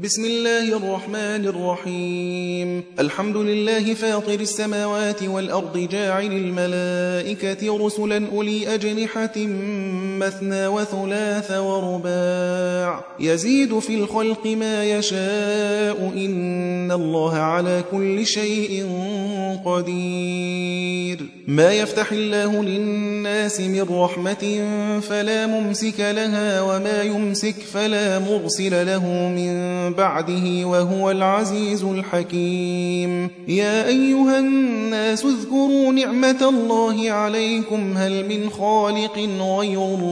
بسم الله الرحمن الرحيم الحمد لله فاطر السماوات والأرض جاعل الملائكة رسلا أولي أجنحة مثنى وثلاث ورباع. يزيد في الخلق ما يشاء. إن الله على كل شيء قدير. ما يفتح الله للناس من رحمة فلا ممسك لها وما يمسك فلا مرسل له من بعده وهو العزيز الحكيم. يا أيها الناس اذكروا نعمة الله عليكم. هل من خالق غير الله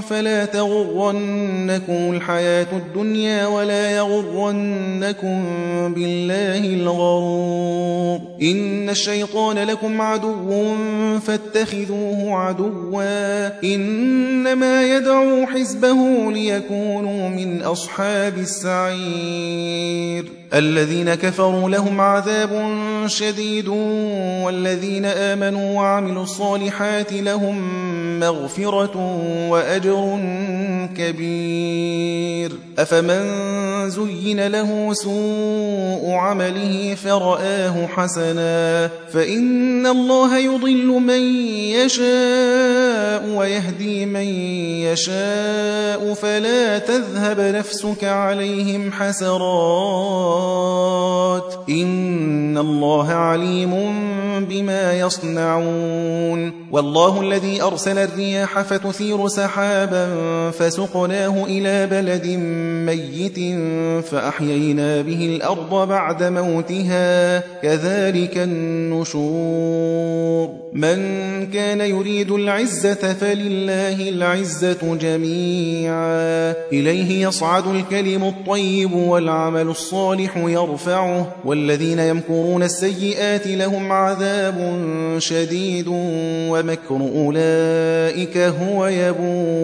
فلا تغرنكم الحياة الدنيا ولا يغرنكم بالله الغرور. إن الشيطان لكم عدو فاتخذوه عدوا. إنما يدعو حزبه ليكونوا من أصحاب السعير. الذين كفروا لهم عذاب شديد والذين آمنوا وعملوا الصالحات لهم مغفرة وأجر كبير أفمن زين له سوء عمله فرآه حسنا فإن الله يضل من يشاء ويهدي من يشاء فلا تذهب نفسك عليهم حسرات إن الله عليم بما يصنعون والله الذي أرسل الرياح فتثير سحابا فسقناه إلى بلد ميت فأحيينا به الأرض بعد موتها كذلك النشور. من كان يريد العزة فلله العزة جميعا. إليه يصعد الكلم الطيب والعمل الصالح يرفعه. والذين يمكرون السيئات لهم عذاب شديد. ومكر أولئك هو يبور.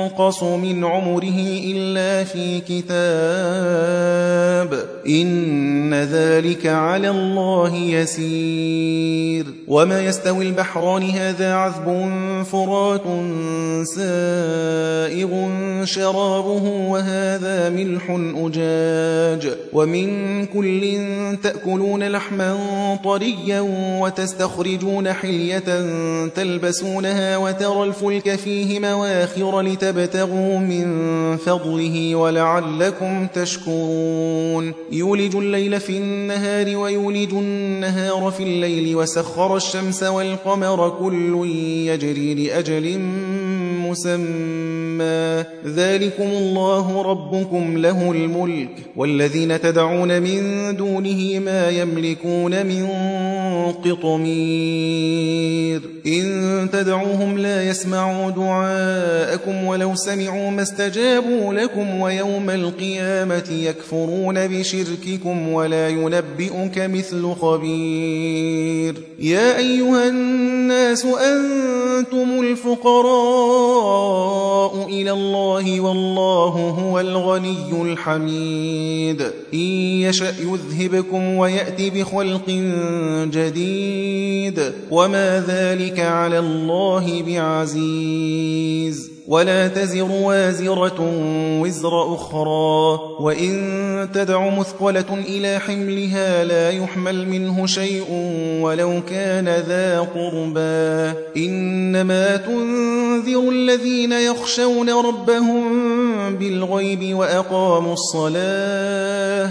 ينقص من عمره إلا في كتاب. إن ذلك على الله يسير. وما يستوي البحران هذا عذب فرات سائغ شرابه وهذا ملح أجاج. ومن كل تأكلون لحما طريا وتستخرجون حلية تلبسونها وترى الفلك فيه مواخر لتبتغوا من فضله ولعلكم تشكرون. يولج الليل في النهار ويولج النهار في الليل وسخر الشمس والقمر كل يجري لأجل مسمى. ذلكم الله ربكم له الملك والذين تدعون من دونه ما يملكون من قطمير. إن تدعوهم لا يسمعوا دعاءكم ولو سمعوا ما استجابوا لكم ويوم القيامة يكفرون بشرككم ولا ينبئك مثل خبير. يا أيها الناس أنتم الفقراء إلى الله والله هو الغني الحميد. إن يشأ يذهبكم ويأتي بخلق جديد. وما ذلك على الله بعزيز. ولا تزر وازرة وزر أخرى وإن تدع مثقلة إلى حملها لا يحمل منه شيء ولو كان ذا قربا إنما تنذر الذين يخشون ربهم بالغيب وأقاموا الصلاة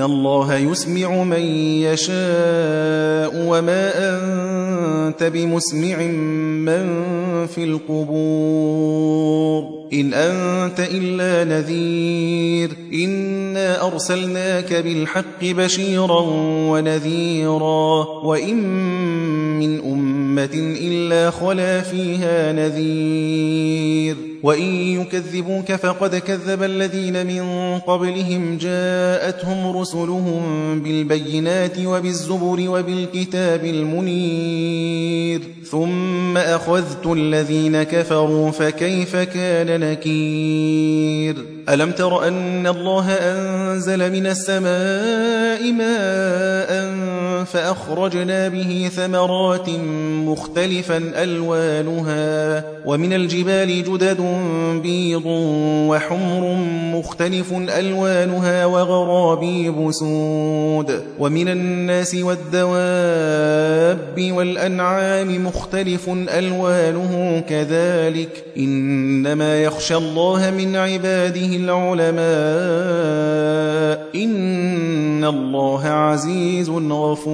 الله يسمع من يشاء وما أنت بمسمع من في القبور إن أنت إلا نذير إنا أرسلناك بالحق بشيرا ونذيرا وإن من أمة إلا خلا فيها نذير. وإن يكذبوك فقد كذب الذين من قبلهم جاءتهم رسلهم بالبينات وبالزبر وبالكتاب المنير. ثم أخذت الذين كفروا فكيف كان نكير؟ ألم تر أن الله أنزل من السماء ماء فأخرجنا به ثمرات مختلفا ألوانها ومن الجبال جدد بيض وحمر مختلف ألوانها وغرابيب سود ومن الناس والدواب والأنعام مختلف ألوانه كذلك إنما يخشى الله من عباده العلماء إن الله عزيز غفور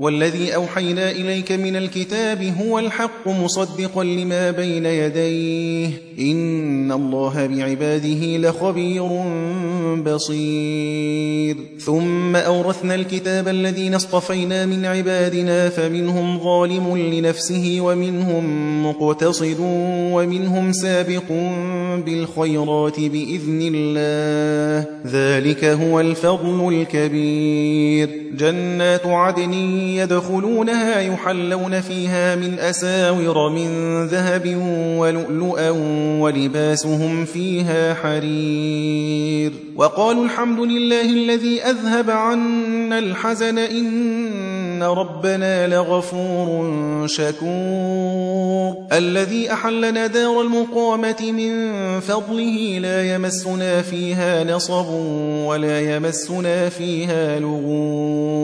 والذي أوحينا إليك من الكتاب هو الحق مصدقا لما بين يديه. إن الله بعباده لخبير بصير. ثم أورثنا الكتاب الذين اصطفينا من عبادنا فمنهم ظالم لنفسه ومنهم مقتصد ومنهم سابق بالخيرات بإذن الله. ذلك هو الفضل الكبير. جنات عدن يدخلونها يحلون فيها من أساور من ذهب ولؤلؤا ولباسهم فيها حرير. وقالوا الحمد لله الذي أذهب عنا الحزن إن ربنا لغفور شكور. الذي أحلنا دار المقامة من فضله لا يمسنا فيها نصب ولا يمسنا فيها لغوب.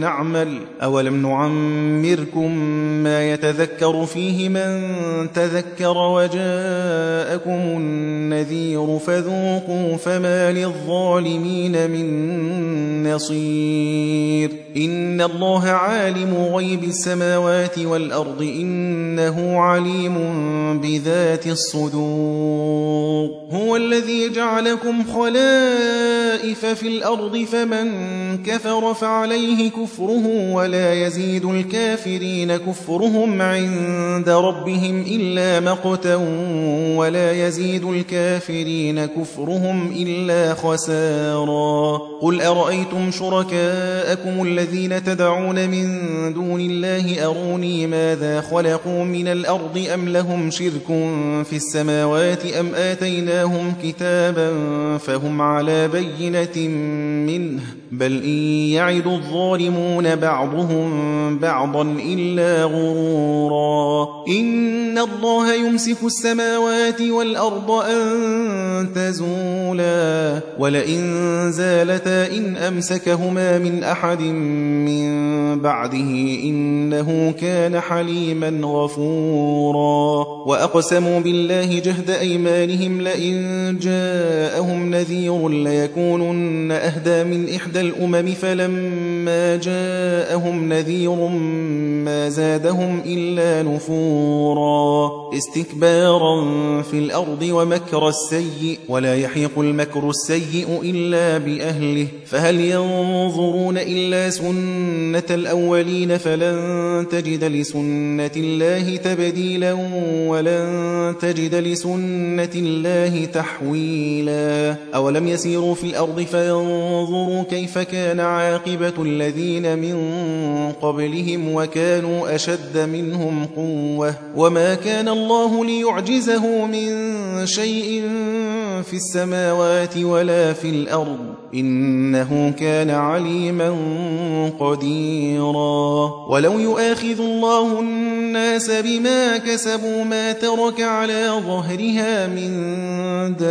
نعمل؟ أولم نعمركم ما يتذكر فيه من تذكر وجاءكم النذير فذوقوا فما للظالمين من نصير. إن الله عالم غيب السماوات والأرض إنه عليم بذات الصدور. هو الذي جعلكم خلائف في الأرض فمن كفر فعليه كفره ولا يزيد الكافرين كفرهم عند ربهم إلا مقتا ولا يزيد الكافرين كفرهم إلا خسارا قل أرأيتم شركاءكم الذين تدعون من دون الله أروني ماذا خلقوا من الأرض أم لهم شرك في السماوات أم آتيناهم كتابا فهم على بينة منه بل إن يعد الظالمون بعضهم بعضا إلا غرورا إن الله يمسك السماوات والأرض أن تزولا ولئن زالتا إن أمسكهما من أحد من بعده إنه كان حليما غفورا وأقسموا بالله جهد أيمانهم لئن جاءهم نذير ليكونن أهدى من إحدى الأمم فلما جاءهم نذير ما زادهم إلا نفورا استكبارا في الأرض ومكر السيء ولا يحيق المكر السيء إلا بأهله فهل ينظرون إلا سنة الأولين فلن تجد لسنة الله تبديلا ولن تجد لسنة الله تحويلا. أولم يسيروا في الأرض فينظروا كيف كان عاقبة الذين من قبلهم وكانوا أشد منهم قوة؟ وما كان الله ليعجزه من شيء في السماوات ولا في الأرض إنه كان عليما قديرا. ولو يؤاخذ الله الناس بما كسبوا ما ترك على ظهرها من دابة